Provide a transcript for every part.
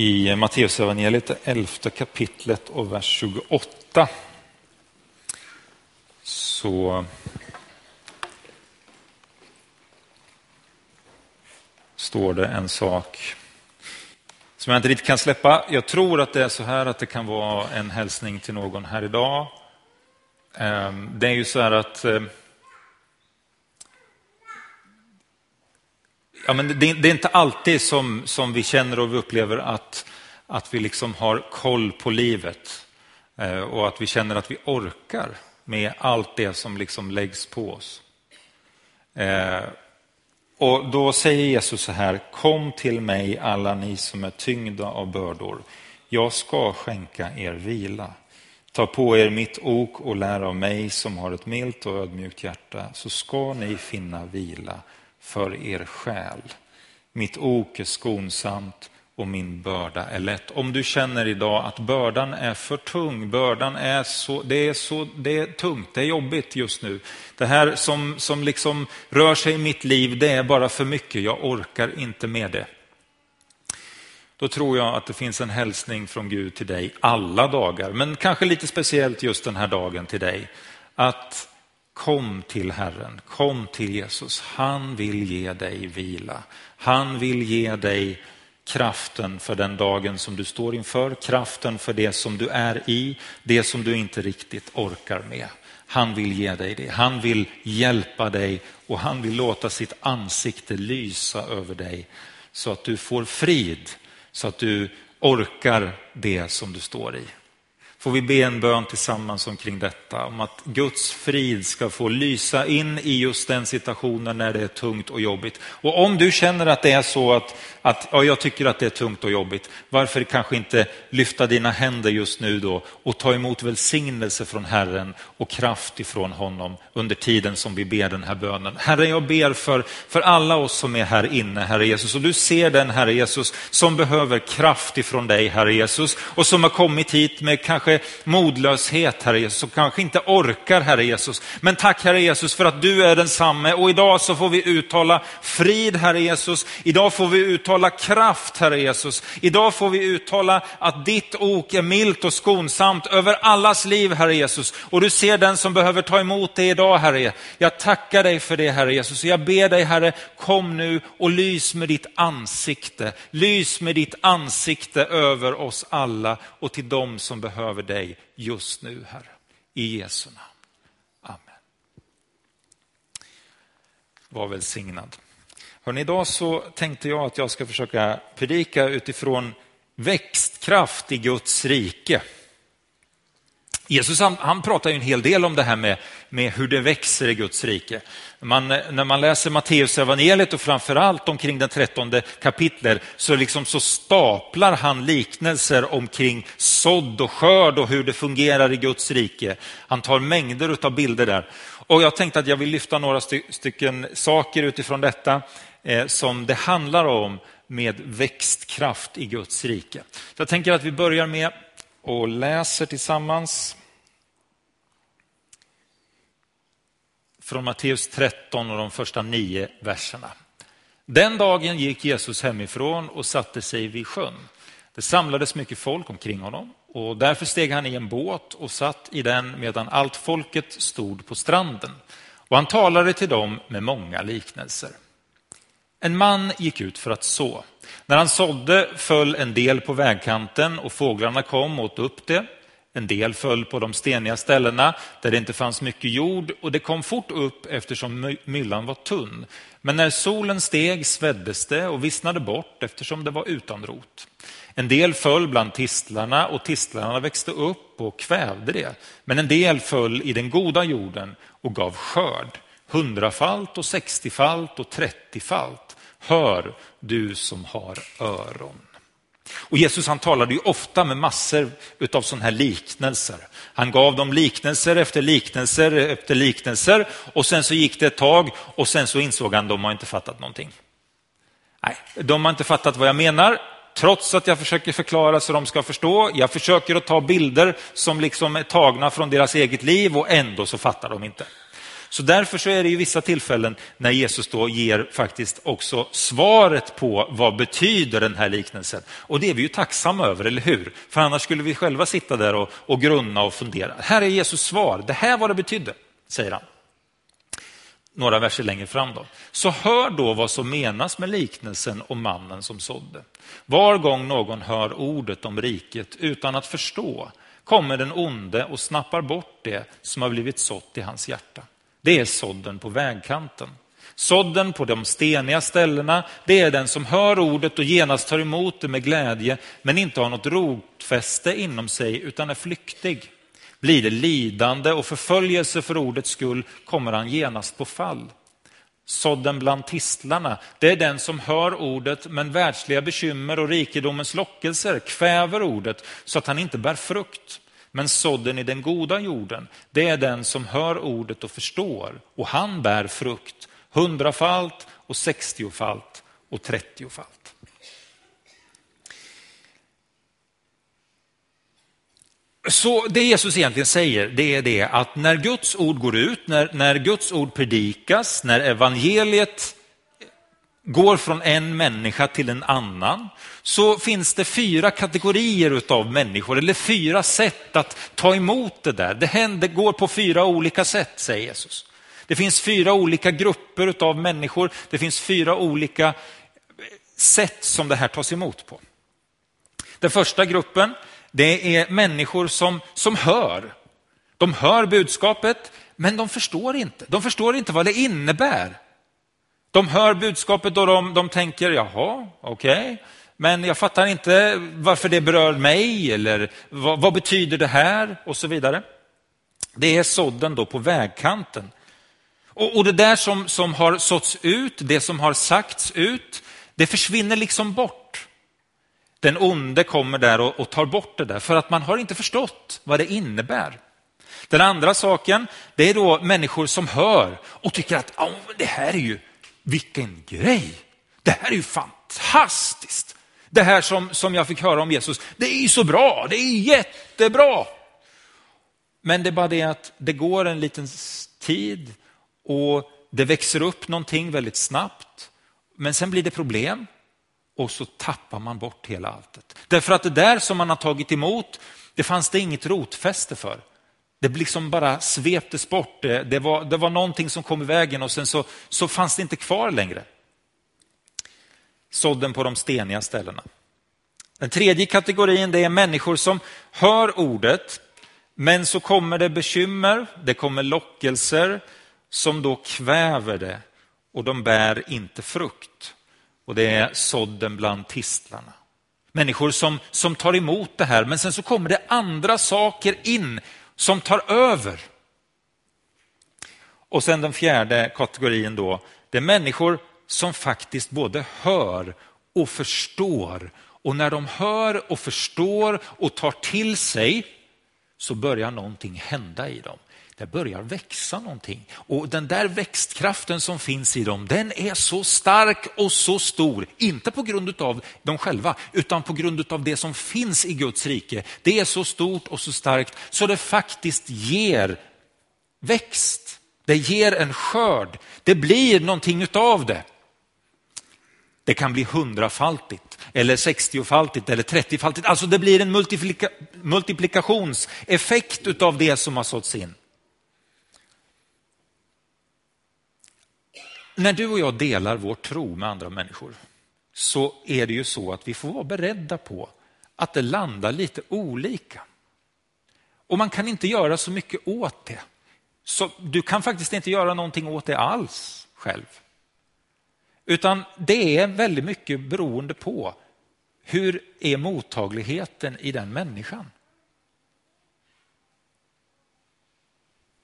i Matteusevangeliet, 11 kapitlet och vers 28. Så står det en sak som jag inte riktigt kan släppa. Jag tror att det är så här att det kan vara en hälsning till någon här idag. Ehm, det är ju så här att ehm, ja, men det, det, är inte alltid som, som vi känner och vi upplever att, att vi liksom har koll på livet eh, och att vi känner att vi orkar med allt det som liksom läggs på oss. Eh, och då säger Jesus så här, kom till mig alla ni som är tyngda av bördor. Jag ska skänka er vila. Ta på er mitt ok och lär av mig som har ett milt och ödmjukt hjärta, så ska ni finna vila för er själ. Mitt ok är skonsamt och min börda är lätt. Om du känner idag att bördan är för tung, bördan är så, det är, så, det är tungt, det är jobbigt just nu. Det här som, som liksom rör sig i mitt liv, det är bara för mycket, jag orkar inte med det. Då tror jag att det finns en hälsning från Gud till dig alla dagar, men kanske lite speciellt just den här dagen till dig. Att Kom till Herren, kom till Jesus. Han vill ge dig vila. Han vill ge dig kraften för den dagen som du står inför, kraften för det som du är i, det som du inte riktigt orkar med. Han vill ge dig det. Han vill hjälpa dig och han vill låta sitt ansikte lysa över dig så att du får frid, så att du orkar det som du står i får vi be en bön tillsammans omkring detta, om att Guds frid ska få lysa in i just den situationen när det är tungt och jobbigt. Och om du känner att det är så att, att ja, jag tycker att det är tungt och jobbigt, varför kanske inte lyfta dina händer just nu då och ta emot välsignelse från Herren och kraft ifrån honom under tiden som vi ber den här bönen. Herre, jag ber för, för alla oss som är här inne, Herre Jesus, och du ser den, Herre Jesus, som behöver kraft ifrån dig, Herre Jesus, och som har kommit hit med kanske kanske modlöshet, Herre Jesus, som kanske inte orkar, Herre Jesus. Men tack, Herre Jesus, för att du är densamme. Och idag så får vi uttala frid, Herre Jesus. Idag får vi uttala kraft, Herre Jesus. Idag får vi uttala att ditt ok är milt och skonsamt över allas liv, Herre Jesus. Och du ser den som behöver ta emot det idag, Herre. Jag tackar dig för det, Herre Jesus. Jag ber dig, Herre, kom nu och lys med ditt ansikte. Lys med ditt ansikte över oss alla och till dem som behöver över dig just nu, Herre. I Jesu namn. Amen. Var välsignad. Hörrni, idag så tänkte jag att jag ska försöka predika utifrån växtkraft i Guds rike. Jesus han, han pratar ju en hel del om det här med, med hur det växer i Guds rike. Man, när man läser Matteus evangeliet och framförallt omkring den trettonde kapitlet så, liksom så staplar han liknelser omkring sådd och skörd och hur det fungerar i Guds rike. Han tar mängder av bilder där. Och jag tänkte att jag vill lyfta några sty stycken saker utifrån detta eh, som det handlar om med växtkraft i Guds rike. Så jag tänker att vi börjar med och läser tillsammans från Matteus 13 och de första nio verserna. Den dagen gick Jesus hemifrån och satte sig vid sjön. Det samlades mycket folk omkring honom och därför steg han i en båt och satt i den medan allt folket stod på stranden. Och han talade till dem med många liknelser. En man gick ut för att så. När han sådde föll en del på vägkanten och fåglarna kom och åt upp det. En del föll på de steniga ställena där det inte fanns mycket jord och det kom fort upp eftersom myllan var tunn. Men när solen steg sveddes det och vissnade bort eftersom det var utan rot. En del föll bland tistlarna och tistlarna växte upp och kvävde det. Men en del föll i den goda jorden och gav skörd, hundrafalt och sextiofalt och trettiofalt. Hör du som har öron. Och Jesus han talade ju ofta med massor av sådana här liknelser. Han gav dem liknelser efter liknelser efter liknelser och sen så gick det ett tag och sen så insåg han att de har inte fattat någonting. Nej, de har inte fattat vad jag menar, trots att jag försöker förklara så de ska förstå. Jag försöker att ta bilder som liksom är tagna från deras eget liv och ändå så fattar de inte. Så därför så är det ju vissa tillfällen när Jesus då ger faktiskt också svaret på vad betyder den här liknelsen. Och det är vi ju tacksamma över, eller hur? För annars skulle vi själva sitta där och, och grunna och fundera. Här är Jesus svar, det här var det betydde, säger han några verser längre fram. Då. Så hör då vad som menas med liknelsen om mannen som sådde. Var gång någon hör ordet om riket utan att förstå kommer den onde och snappar bort det som har blivit sått i hans hjärta. Det är sådden på vägkanten. Sådden på de steniga ställena, det är den som hör ordet och genast tar emot det med glädje, men inte har något rotfäste inom sig utan är flyktig. Blir det lidande och förföljelse för ordets skull kommer han genast på fall. Sådden bland tistlarna, det är den som hör ordet men världsliga bekymmer och rikedomens lockelser kväver ordet så att han inte bär frukt. Men sådden i den goda jorden, det är den som hör ordet och förstår och han bär frukt hundrafalt och sextiofalt och trettiofalt. Så det Jesus egentligen säger det är det att när Guds ord går ut, när, när Guds ord predikas, när evangeliet går från en människa till en annan, så finns det fyra kategorier av människor, eller fyra sätt att ta emot det där. Det, händer, det går på fyra olika sätt, säger Jesus. Det finns fyra olika grupper av människor, det finns fyra olika eh, sätt som det här tas emot på. Den första gruppen, det är människor som, som hör. De hör budskapet, men de förstår inte. De förstår inte vad det innebär. De hör budskapet och de, de tänker, jaha, okej, okay men jag fattar inte varför det berör mig eller vad, vad, betyder det här och så vidare. Det är sådden då på vägkanten. Och, och det där som, som har såtts ut, det som har sagts ut, det försvinner liksom bort. Den onde kommer där och, och tar bort det där för att man har inte förstått vad det innebär. Den andra saken, det är då människor som hör och tycker att oh, det här är ju, vilken grej. Det här är ju fantastiskt. Det här som, som jag fick höra om Jesus, det är ju så bra, det är jättebra. Men det är bara det att det går en liten tid och det växer upp någonting väldigt snabbt. Men sen blir det problem och så tappar man bort hela alltet. Därför att det där som man har tagit emot, det fanns det inget rotfäste för. Det liksom bara sveptes bort. Det, det, var, det var någonting som kom i vägen och sen så, så fanns det inte kvar längre. Sådden på de steniga ställena. Den tredje kategorin det är människor som hör ordet, men så kommer det bekymmer, det kommer lockelser som då kväver det och de bär inte frukt och det är sådden bland tistlarna. Människor som, som tar emot det här, men sen så kommer det andra saker in som tar över. Och sen den fjärde kategorin då, det är människor som faktiskt både hör och förstår. Och när de hör och förstår och tar till sig så börjar någonting hända i dem det börjar växa någonting. Och den där växtkraften som finns i dem, den är så stark och så stor. Inte på grund av dem själva, utan på grund av det som finns i Guds rike. Det är så stort och så starkt så det faktiskt ger växt. Det ger en skörd. Det blir någonting utav det. Det kan bli hundrafaltigt eller sextiofaltigt eller trettiofaltigt. Alltså det blir en multiplika multiplikationseffekt utav det som har såtts in. När du och jag delar vår tro med andra människor så är det ju så att vi får vara beredda på att det landar lite olika. Och man kan inte göra så mycket åt det. Så du kan faktiskt inte göra någonting åt det alls själv. Utan det är väldigt mycket beroende på hur är mottagligheten i den människan.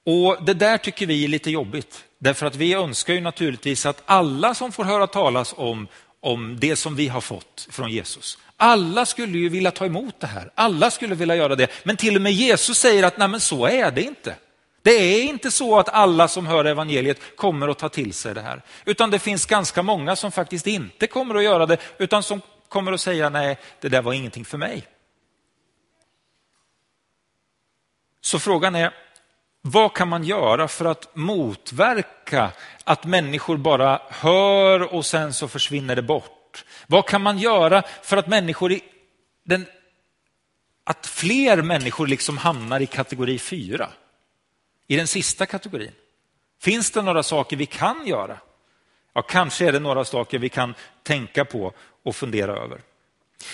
Och Det där tycker vi är lite jobbigt. Därför att vi önskar ju naturligtvis att alla som får höra talas om, om det som vi har fått från Jesus, alla skulle ju vilja ta emot det här. Alla skulle vilja göra det. Men till och med Jesus säger att nej men så är det inte. Det är inte så att alla som hör evangeliet kommer att ta till sig det här. Utan det finns ganska många som faktiskt inte kommer att göra det, utan som kommer att säga nej, det där var ingenting för mig. Så frågan är, vad kan man göra för att motverka att människor bara hör och sen så försvinner det bort? Vad kan man göra för att människor i den, att fler människor liksom hamnar i kategori fyra? I den sista kategorin. Finns det några saker vi kan göra? Ja, kanske är det några saker vi kan tänka på och fundera över.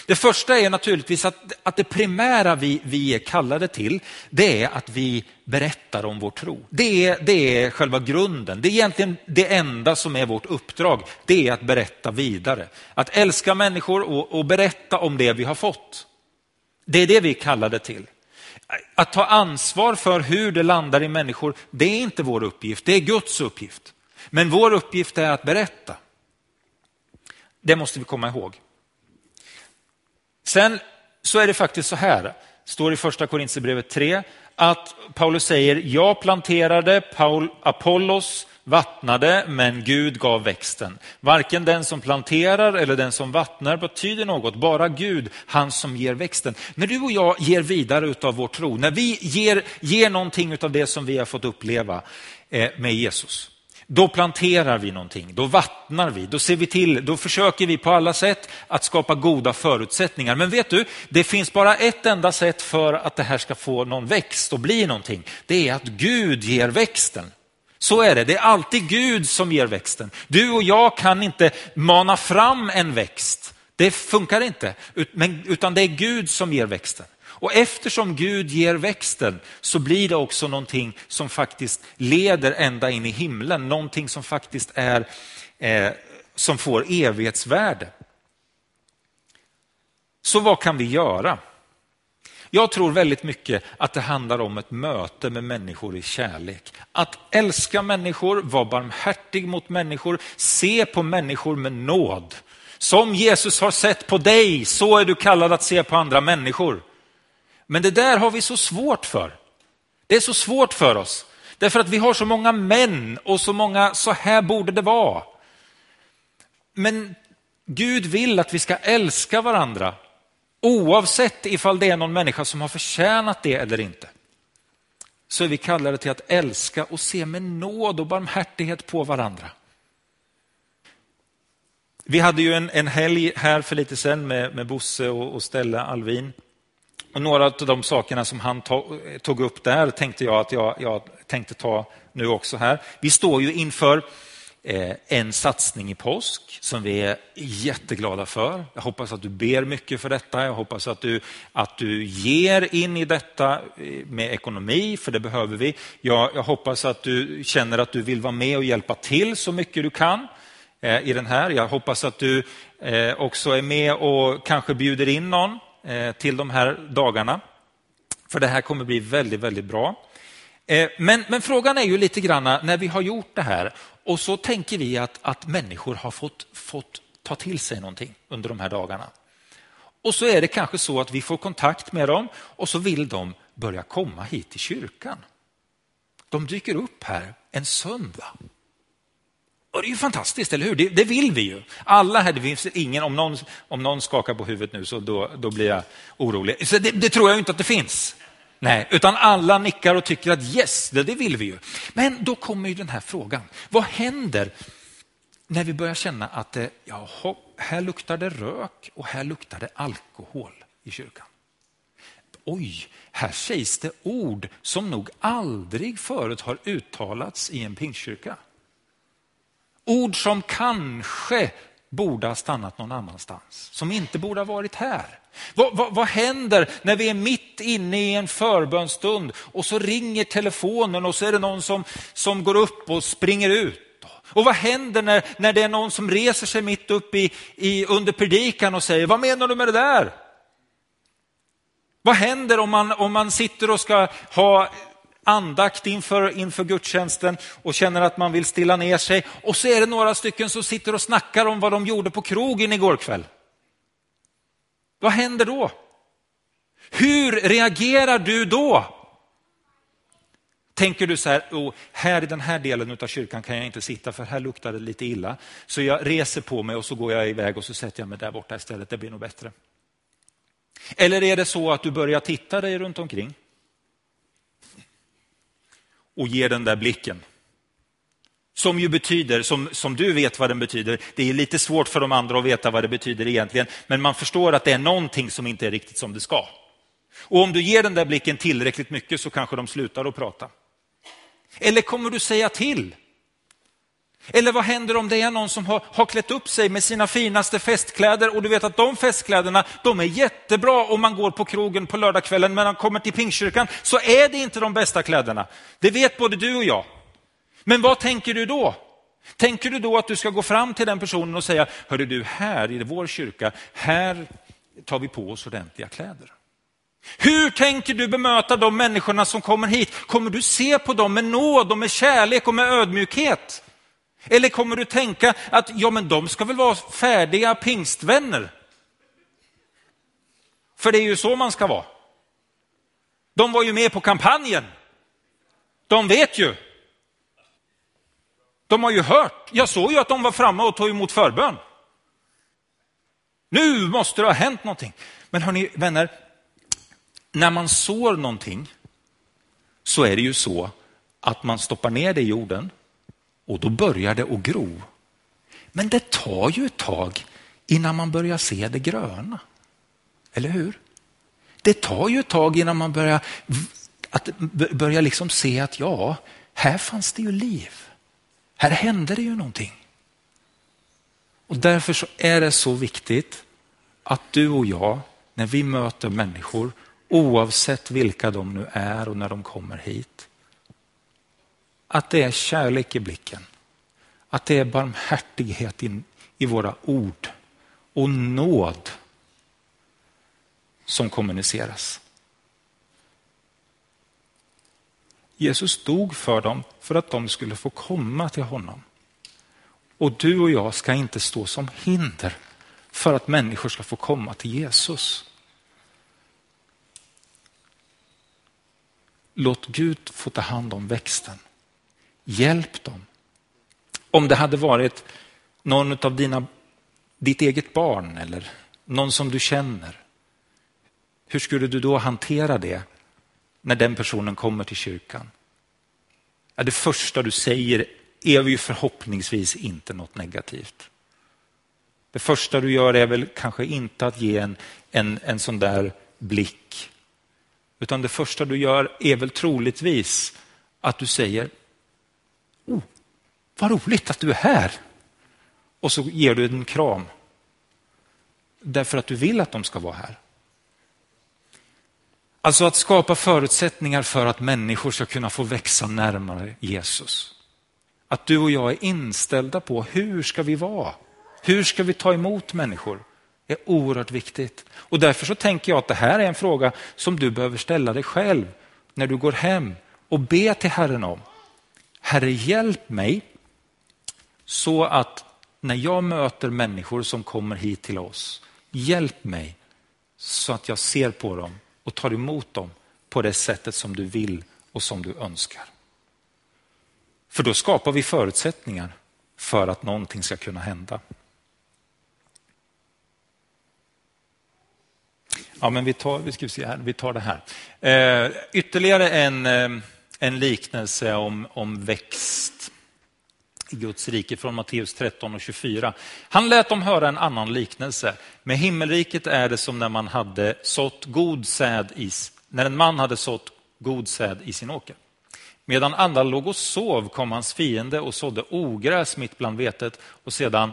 Det första är naturligtvis att, att det primära vi, vi är kallade till, det är att vi berättar om vår tro. Det är, det är själva grunden. Det är egentligen det enda som är vårt uppdrag. Det är att berätta vidare. Att älska människor och, och berätta om det vi har fått. Det är det vi är kallade till. Att ta ansvar för hur det landar i människor, det är inte vår uppgift, det är Guds uppgift. Men vår uppgift är att berätta. Det måste vi komma ihåg. Sen så är det faktiskt så här, står i första Korintierbrevet 3, att Paulus säger, jag planterade, Paul, Apollos vattnade, men Gud gav växten. Varken den som planterar eller den som vattnar betyder något, bara Gud, han som ger växten. När du och jag ger vidare av vår tro, när vi ger, ger någonting av det som vi har fått uppleva eh, med Jesus, då planterar vi någonting, då vattnar vi, då ser vi till, då försöker vi på alla sätt att skapa goda förutsättningar. Men vet du, det finns bara ett enda sätt för att det här ska få någon växt och bli någonting. Det är att Gud ger växten. Så är det, det är alltid Gud som ger växten. Du och jag kan inte mana fram en växt. Det funkar inte, utan det är Gud som ger växten. Och eftersom Gud ger växten så blir det också någonting som faktiskt leder ända in i himlen. Någonting som faktiskt är, eh, som får evighetsvärde. Så vad kan vi göra? Jag tror väldigt mycket att det handlar om ett möte med människor i kärlek. Att älska människor, vara barmhärtig mot människor, se på människor med nåd. Som Jesus har sett på dig, så är du kallad att se på andra människor. Men det där har vi så svårt för. Det är så svårt för oss. Därför att vi har så många män och så många, så här borde det vara. Men Gud vill att vi ska älska varandra oavsett ifall det är någon människa som har förtjänat det eller inte. Så är vi kallade till att älska och se med nåd och barmhärtighet på varandra. Vi hade ju en, en helg här för lite sedan med, med Bosse och, och Stella Alvin. Och några av de sakerna som han tog upp där tänkte jag att jag, jag tänkte ta nu också här. Vi står ju inför Eh, en satsning i påsk som vi är jätteglada för. Jag hoppas att du ber mycket för detta. Jag hoppas att du, att du ger in i detta eh, med ekonomi, för det behöver vi. Jag, jag hoppas att du känner att du vill vara med och hjälpa till så mycket du kan eh, i den här. Jag hoppas att du också är med och kanske bjuder in någon till de här dagarna. För det här kommer bli väldigt, väldigt bra. Men, men frågan är ju lite grann när vi har gjort det här och så tänker vi att, att människor har fått, fått ta till sig någonting under de här dagarna. Och så är det kanske så att vi får kontakt med dem och så vill de börja komma hit till kyrkan. De dyker upp här en söndag och det är ju fantastiskt, eller hur? Det, det, vill vi ju. Alla här, det finns ingen, om någon, om någon skakar på huvudet nu så då, då blir jag orolig. Så det, det, tror jag inte att det finns. Nej, utan alla nickar och tycker att yes, det, det vill vi ju. Men då kommer ju den här frågan. Vad händer när vi börjar känna att det, jaha, här luktar det rök och här luktar det alkohol i kyrkan? Oj, här sägs det ord som nog aldrig förut har uttalats i en pingstkyrka. Ord som kanske borde ha stannat någon annanstans, som inte borde ha varit här. Vad, vad, vad, händer när vi är mitt inne i en förbönstund och så ringer telefonen och så är det någon som, som går upp och springer ut? Och vad händer när, när det är någon som reser sig mitt upp i, i, under predikan och säger, vad menar du med det där? Vad händer om man, om man sitter och ska ha andakt inför, inför gudstjänsten och känner att man vill stilla ner sig. Och så är det några stycken som sitter och snackar om vad de gjorde på krogen igår kväll. Vad händer då? Hur reagerar du då? Tänker du så här, oh, här i den här delen av kyrkan kan jag inte sitta för här luktar det lite illa. Så jag reser på mig och så går jag iväg och så sätter jag mig där borta istället, det blir nog bättre. Eller är det så att du börjar titta dig runt omkring? Och ger den där blicken. Som ju betyder, som, som du vet vad den betyder, det är lite svårt för de andra att veta vad det betyder egentligen, men man förstår att det är någonting som inte är riktigt som det ska. Och om du ger den där blicken tillräckligt mycket så kanske de slutar att prata. Eller kommer du säga till? Eller vad händer om det är någon som har, har klätt upp sig med sina finaste festkläder och du vet att de festkläderna, de är jättebra om man går på krogen på lördagskvällen, men när man kommer till Pingstkyrkan så är det inte de bästa kläderna. Det vet både du och jag. Men vad tänker du då? Tänker du då att du ska gå fram till den personen och säga, hörru du, här i vår kyrka, här tar vi på oss ordentliga kläder. Hur tänker du bemöta de människorna som kommer hit? Kommer du se på dem med nåd och med kärlek och med ödmjukhet? Eller kommer du tänka att ja, men de ska väl vara färdiga pingstvänner? För det är ju så man ska vara. De var ju med på kampanjen. De vet ju. De har ju hört. Jag såg ju att de var framme och tog emot förbön. Nu måste det ha hänt någonting. Men hörni vänner, när man sår någonting så är det ju så att man stoppar ner det i jorden och då börjar det att gro. Men det tar ju ett tag innan man börjar se det gröna. Eller hur? Det tar ju ett tag innan man börjar, att, börjar liksom se att ja, här fanns det ju liv. Här hände det ju någonting. Och därför så är det så viktigt att du och jag, när vi möter människor, oavsett vilka de nu är och när de kommer hit, att det är kärlek i blicken, att det är barmhärtighet in, i våra ord och nåd som kommuniceras. Jesus dog för dem för att de skulle få komma till honom. Och du och jag ska inte stå som hinder för att människor ska få komma till Jesus. Låt Gud få ta hand om växten. Hjälp dem. Om det hade varit någon av dina, ditt eget barn eller någon som du känner, hur skulle du då hantera det när den personen kommer till kyrkan? Ja, det första du säger är ju förhoppningsvis inte något negativt. Det första du gör är väl kanske inte att ge en, en, en sån där blick, utan det första du gör är väl troligtvis att du säger, vad roligt att du är här. Och så ger du en kram. Därför att du vill att de ska vara här. Alltså att skapa förutsättningar för att människor ska kunna få växa närmare Jesus. Att du och jag är inställda på hur ska vi vara? Hur ska vi ta emot människor? är oerhört viktigt. Och därför så tänker jag att det här är en fråga som du behöver ställa dig själv när du går hem och be till Herren om. Herre, hjälp mig så att när jag möter människor som kommer hit till oss, hjälp mig så att jag ser på dem och tar emot dem på det sättet som du vill och som du önskar. För då skapar vi förutsättningar för att någonting ska kunna hända. Ja, men vi tar, vi ska se här, vi tar det här. Eh, ytterligare en, eh, en liknelse om, om växt i Guds rike från Matteus 13 och 24. Han lät dem höra en annan liknelse. Med himmelriket är det som när man hade sått god säd i, när en man hade sått god säd i sin åker. Medan andra låg och sov kom hans fiende och sådde ogräs mitt bland vetet och, sedan,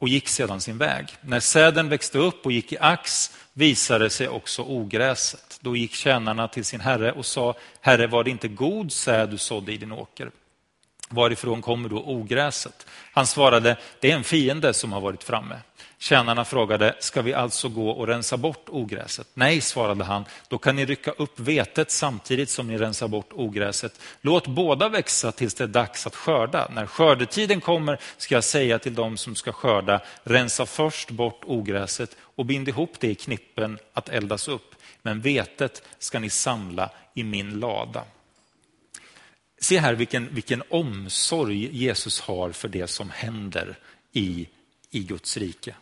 och gick sedan sin väg. När säden växte upp och gick i ax visade sig också ogräset. Då gick tjänarna till sin herre och sa, Herre, var det inte god säd du sådde i din åker? Varifrån kommer då ogräset? Han svarade, det är en fiende som har varit framme. Tjänarna frågade, ska vi alltså gå och rensa bort ogräset? Nej, svarade han, då kan ni rycka upp vetet samtidigt som ni rensar bort ogräset. Låt båda växa tills det är dags att skörda. När skördetiden kommer ska jag säga till dem som ska skörda, rensa först bort ogräset och bind ihop det i knippen att eldas upp. Men vetet ska ni samla i min lada. Se här vilken, vilken omsorg Jesus har för det som händer i, i Guds rike.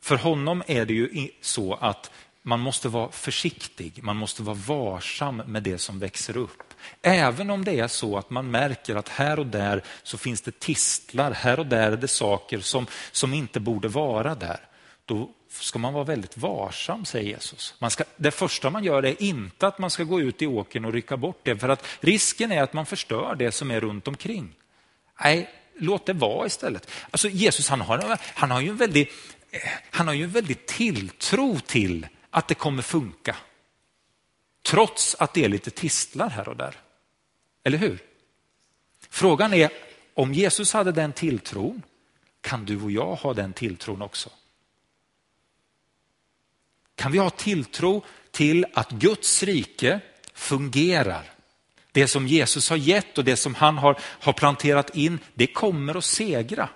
För honom är det ju så att man måste vara försiktig, man måste vara varsam med det som växer upp. Även om det är så att man märker att här och där så finns det tistlar, här och där är det saker som, som inte borde vara där. Då ska man vara väldigt varsam, säger Jesus. Man ska, det första man gör är inte att man ska gå ut i åkern och rycka bort det, för att risken är att man förstör det som är runt omkring. Nej, låt det vara istället. Alltså Jesus han har, han har ju en väldig, han har ju en väldig tilltro till att det kommer funka. Trots att det är lite tistlar här och där. Eller hur? Frågan är, om Jesus hade den tilltron, kan du och jag ha den tilltron också? Kan vi ha tilltro till att Guds rike fungerar? Det som Jesus har gett och det som han har, har planterat in, det kommer att segra.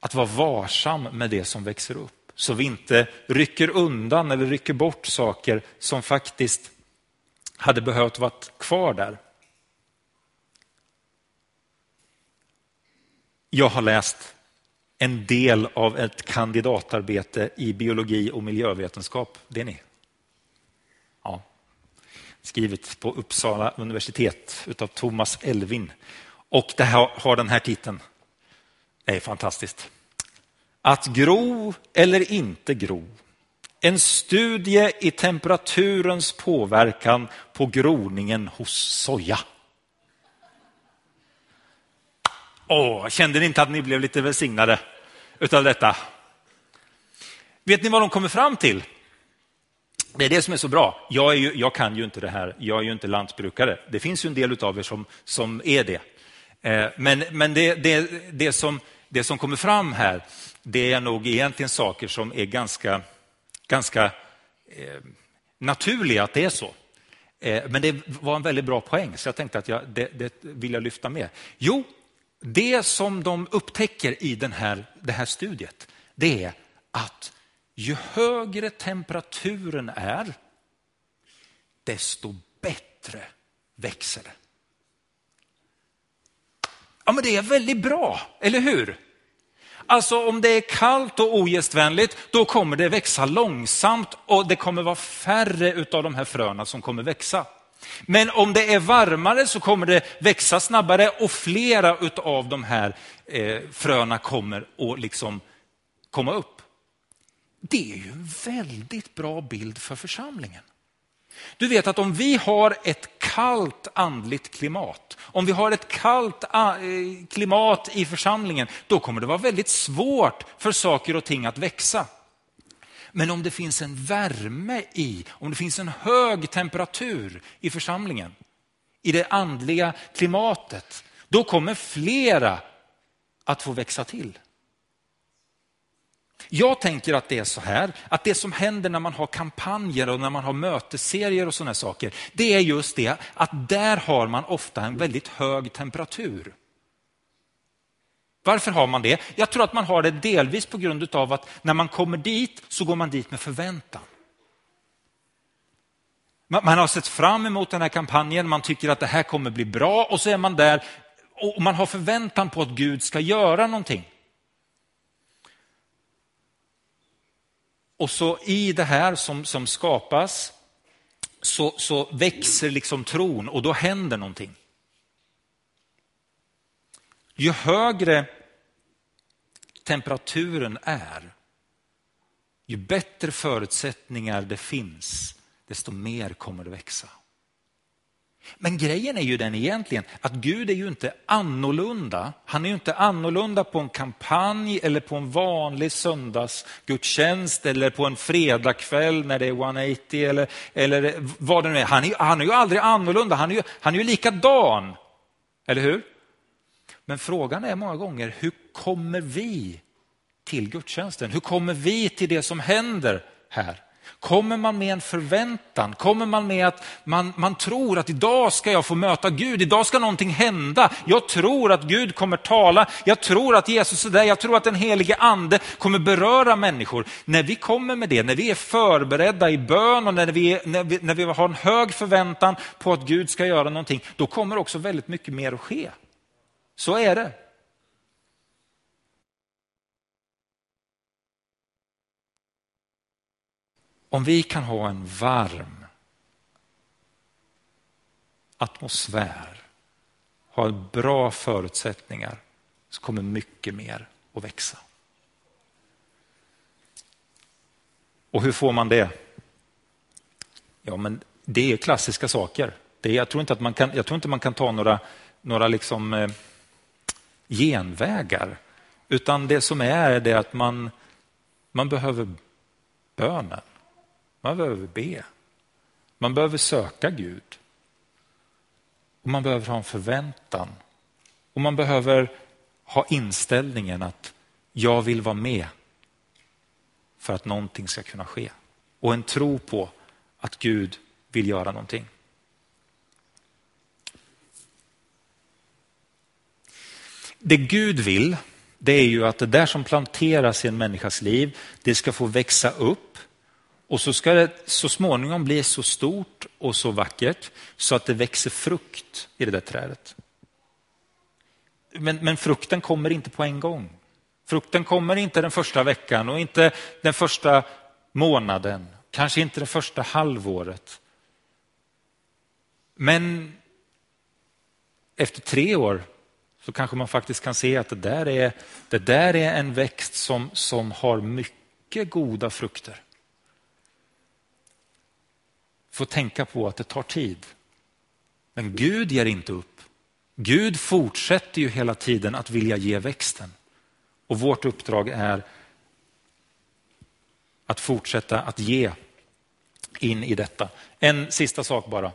Att vara varsam med det som växer upp, så vi inte rycker undan eller rycker bort saker som faktiskt hade behövt vara kvar där. Jag har läst en del av ett kandidatarbete i biologi och miljövetenskap. Det är ni? Ja. Skrivet på Uppsala universitet av Thomas Elvin. Och det här har den här titeln. Det är fantastiskt. Att gro eller inte gro. En studie i temperaturens påverkan på groningen hos soja. Åh, kände ni inte att ni blev lite välsignade utav detta? Vet ni vad de kommer fram till? Det är det som är så bra. Jag, ju, jag, kan ju inte det här, jag är ju inte lantbrukare. Det finns ju en del av er som, som är det. Eh, men men det, det, det, som, det som kommer fram här, det är nog egentligen saker som är ganska, ganska eh, naturliga att det är så. Eh, men det var en väldigt bra poäng, så jag tänkte att jag, det, det vill jag lyfta med. Jo, det som de upptäcker i den här, det här studiet, det är att ju högre temperaturen är, desto bättre växer det. Ja, men det är väldigt bra, eller hur? Alltså om det är kallt och ogästvänligt, då kommer det växa långsamt och det kommer vara färre av de här fröna som kommer växa. Men om det är varmare så kommer det växa snabbare och flera av de här eh, fröna kommer att liksom komma upp. Det är ju en väldigt bra bild för församlingen. Du vet att om vi har ett kallt andligt klimat, om vi har ett kallt eh, klimat i församlingen, då kommer det vara väldigt svårt för saker och ting att växa. Men om det finns en värme i, om det finns en hög temperatur i församlingen, i det andliga klimatet, då kommer flera att få växa till. Jag tänker att det är så här, att det som händer när man har kampanjer och när man har mötesserier och sådana saker, det är just det att där har man ofta en väldigt hög temperatur. Varför har man det? Jag tror att man har det delvis på grund av att när man kommer dit så går man dit med förväntan. Man har sett fram emot den här kampanjen, man tycker att det här kommer bli bra och så är man där och man har förväntan på att Gud ska göra någonting. Och så i det här som, som skapas så, så växer liksom tron och då händer någonting. Ju högre temperaturen är, ju bättre förutsättningar det finns, desto mer kommer det växa. Men grejen är ju den egentligen att Gud är ju inte annorlunda. Han är ju inte annorlunda på en kampanj eller på en vanlig söndagsgudstjänst eller på en fredagkväll när det är 180 eller, eller vad det nu är. Han är, han är ju aldrig annorlunda, han är ju, han är ju likadan. Eller hur? Men frågan är många gånger, hur kommer vi till gudstjänsten? Hur kommer vi till det som händer här? Kommer man med en förväntan? Kommer man med att man, man tror att idag ska jag få möta Gud, idag ska någonting hända. Jag tror att Gud kommer tala, jag tror att Jesus är där, jag tror att den helige ande kommer beröra människor. När vi kommer med det, när vi är förberedda i bön och när vi, när vi, när vi har en hög förväntan på att Gud ska göra någonting, då kommer också väldigt mycket mer att ske. Så är det. Om vi kan ha en varm atmosfär, ha bra förutsättningar, så kommer mycket mer att växa. Och hur får man det? Ja, men det är klassiska saker. Det är, jag, tror inte att man kan, jag tror inte man kan ta några, några liksom, eh, genvägar. Utan det som är, är det att man, man behöver bönen. Man behöver be. Man behöver söka Gud. Och Man behöver ha en förväntan. Och man behöver ha inställningen att jag vill vara med för att någonting ska kunna ske. Och en tro på att Gud vill göra någonting. Det Gud vill, det är ju att det där som planteras i en människas liv, det ska få växa upp och så ska det så småningom bli så stort och så vackert så att det växer frukt i det där trädet. Men, men frukten kommer inte på en gång. Frukten kommer inte den första veckan och inte den första månaden, kanske inte det första halvåret. Men efter tre år så kanske man faktiskt kan se att det där är, det där är en växt som, som har mycket goda frukter. Får tänka på att det tar tid. Men Gud ger inte upp. Gud fortsätter ju hela tiden att vilja ge växten. Och vårt uppdrag är att fortsätta att ge in i detta. En sista sak bara.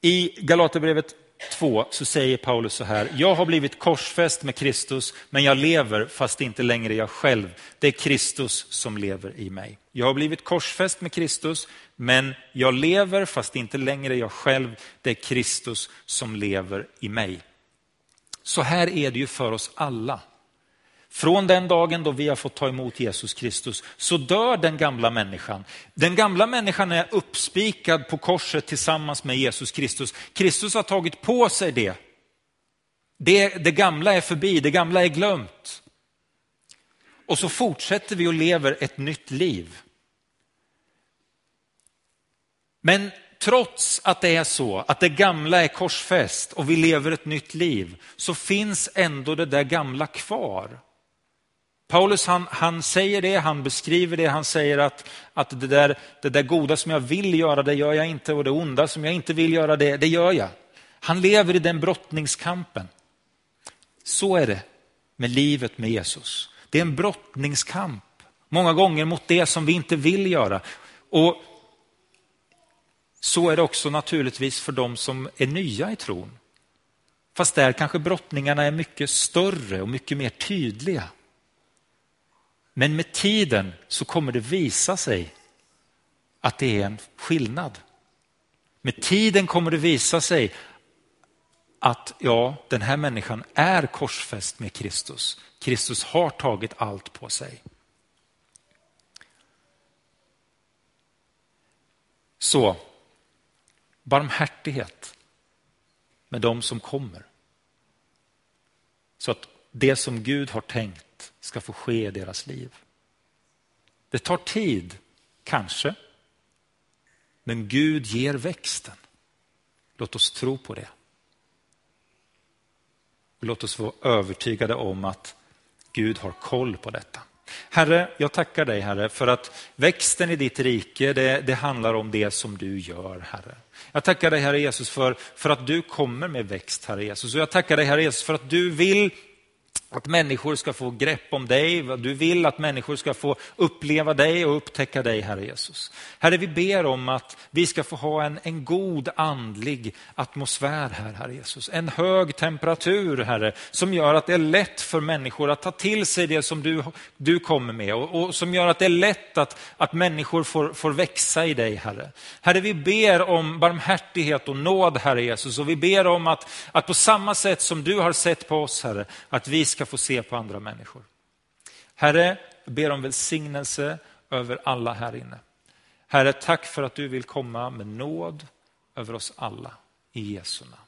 I Galaterbrevet 2 så säger Paulus så här, jag har blivit korsfäst med Kristus, men jag lever fast inte längre jag själv. Det är Kristus som lever i mig. Jag har blivit korsfäst med Kristus, men jag lever fast inte längre jag själv. Det är Kristus som lever i mig. Så här är det ju för oss alla. Från den dagen då vi har fått ta emot Jesus Kristus så dör den gamla människan. Den gamla människan är uppspikad på korset tillsammans med Jesus Kristus. Kristus har tagit på sig det. Det, det gamla är förbi, det gamla är glömt. Och så fortsätter vi och lever ett nytt liv. Men trots att det är så att det gamla är korsfäst och vi lever ett nytt liv så finns ändå det där gamla kvar. Paulus han, han säger det, han beskriver det, han säger att, att det, där, det där goda som jag vill göra, det gör jag inte och det onda som jag inte vill göra, det, det gör jag. Han lever i den brottningskampen. Så är det med livet med Jesus. Det är en brottningskamp, många gånger mot det som vi inte vill göra. Och så är det också naturligtvis för de som är nya i tron. Fast där kanske brottningarna är mycket större och mycket mer tydliga. Men med tiden så kommer det visa sig att det är en skillnad. Med tiden kommer det visa sig att ja, den här människan är korsfäst med Kristus. Kristus har tagit allt på sig. Så, barmhärtighet med de som kommer. Så att det som Gud har tänkt ska få ske i deras liv. Det tar tid, kanske, men Gud ger växten. Låt oss tro på det. låt oss vara övertygade om att Gud har koll på detta. Herre, jag tackar dig Herre för att växten i ditt rike, det, det, handlar om det som du gör Herre. Jag tackar dig Herre Jesus för, för att du kommer med växt Herre Jesus. Och jag tackar dig Herre Jesus för att du vill att människor ska få grepp om dig. Du vill att människor ska få uppleva dig och upptäcka dig, Herre Jesus. Herre, vi ber om att vi ska få ha en, en god andlig atmosfär här, Herre Jesus. En hög temperatur, Herre, som gör att det är lätt för människor att ta till sig det som du, du kommer med och, och som gör att det är lätt att, att människor får, får växa i dig, Herre. Herre, vi ber om barmhärtighet och nåd, Herre Jesus, och vi ber om att, att på samma sätt som du har sett på oss, Herre, att vi ska ska få se på andra människor. Herre, jag ber om välsignelse över alla här inne. Herre, tack för att du vill komma med nåd över oss alla i Jesu namn.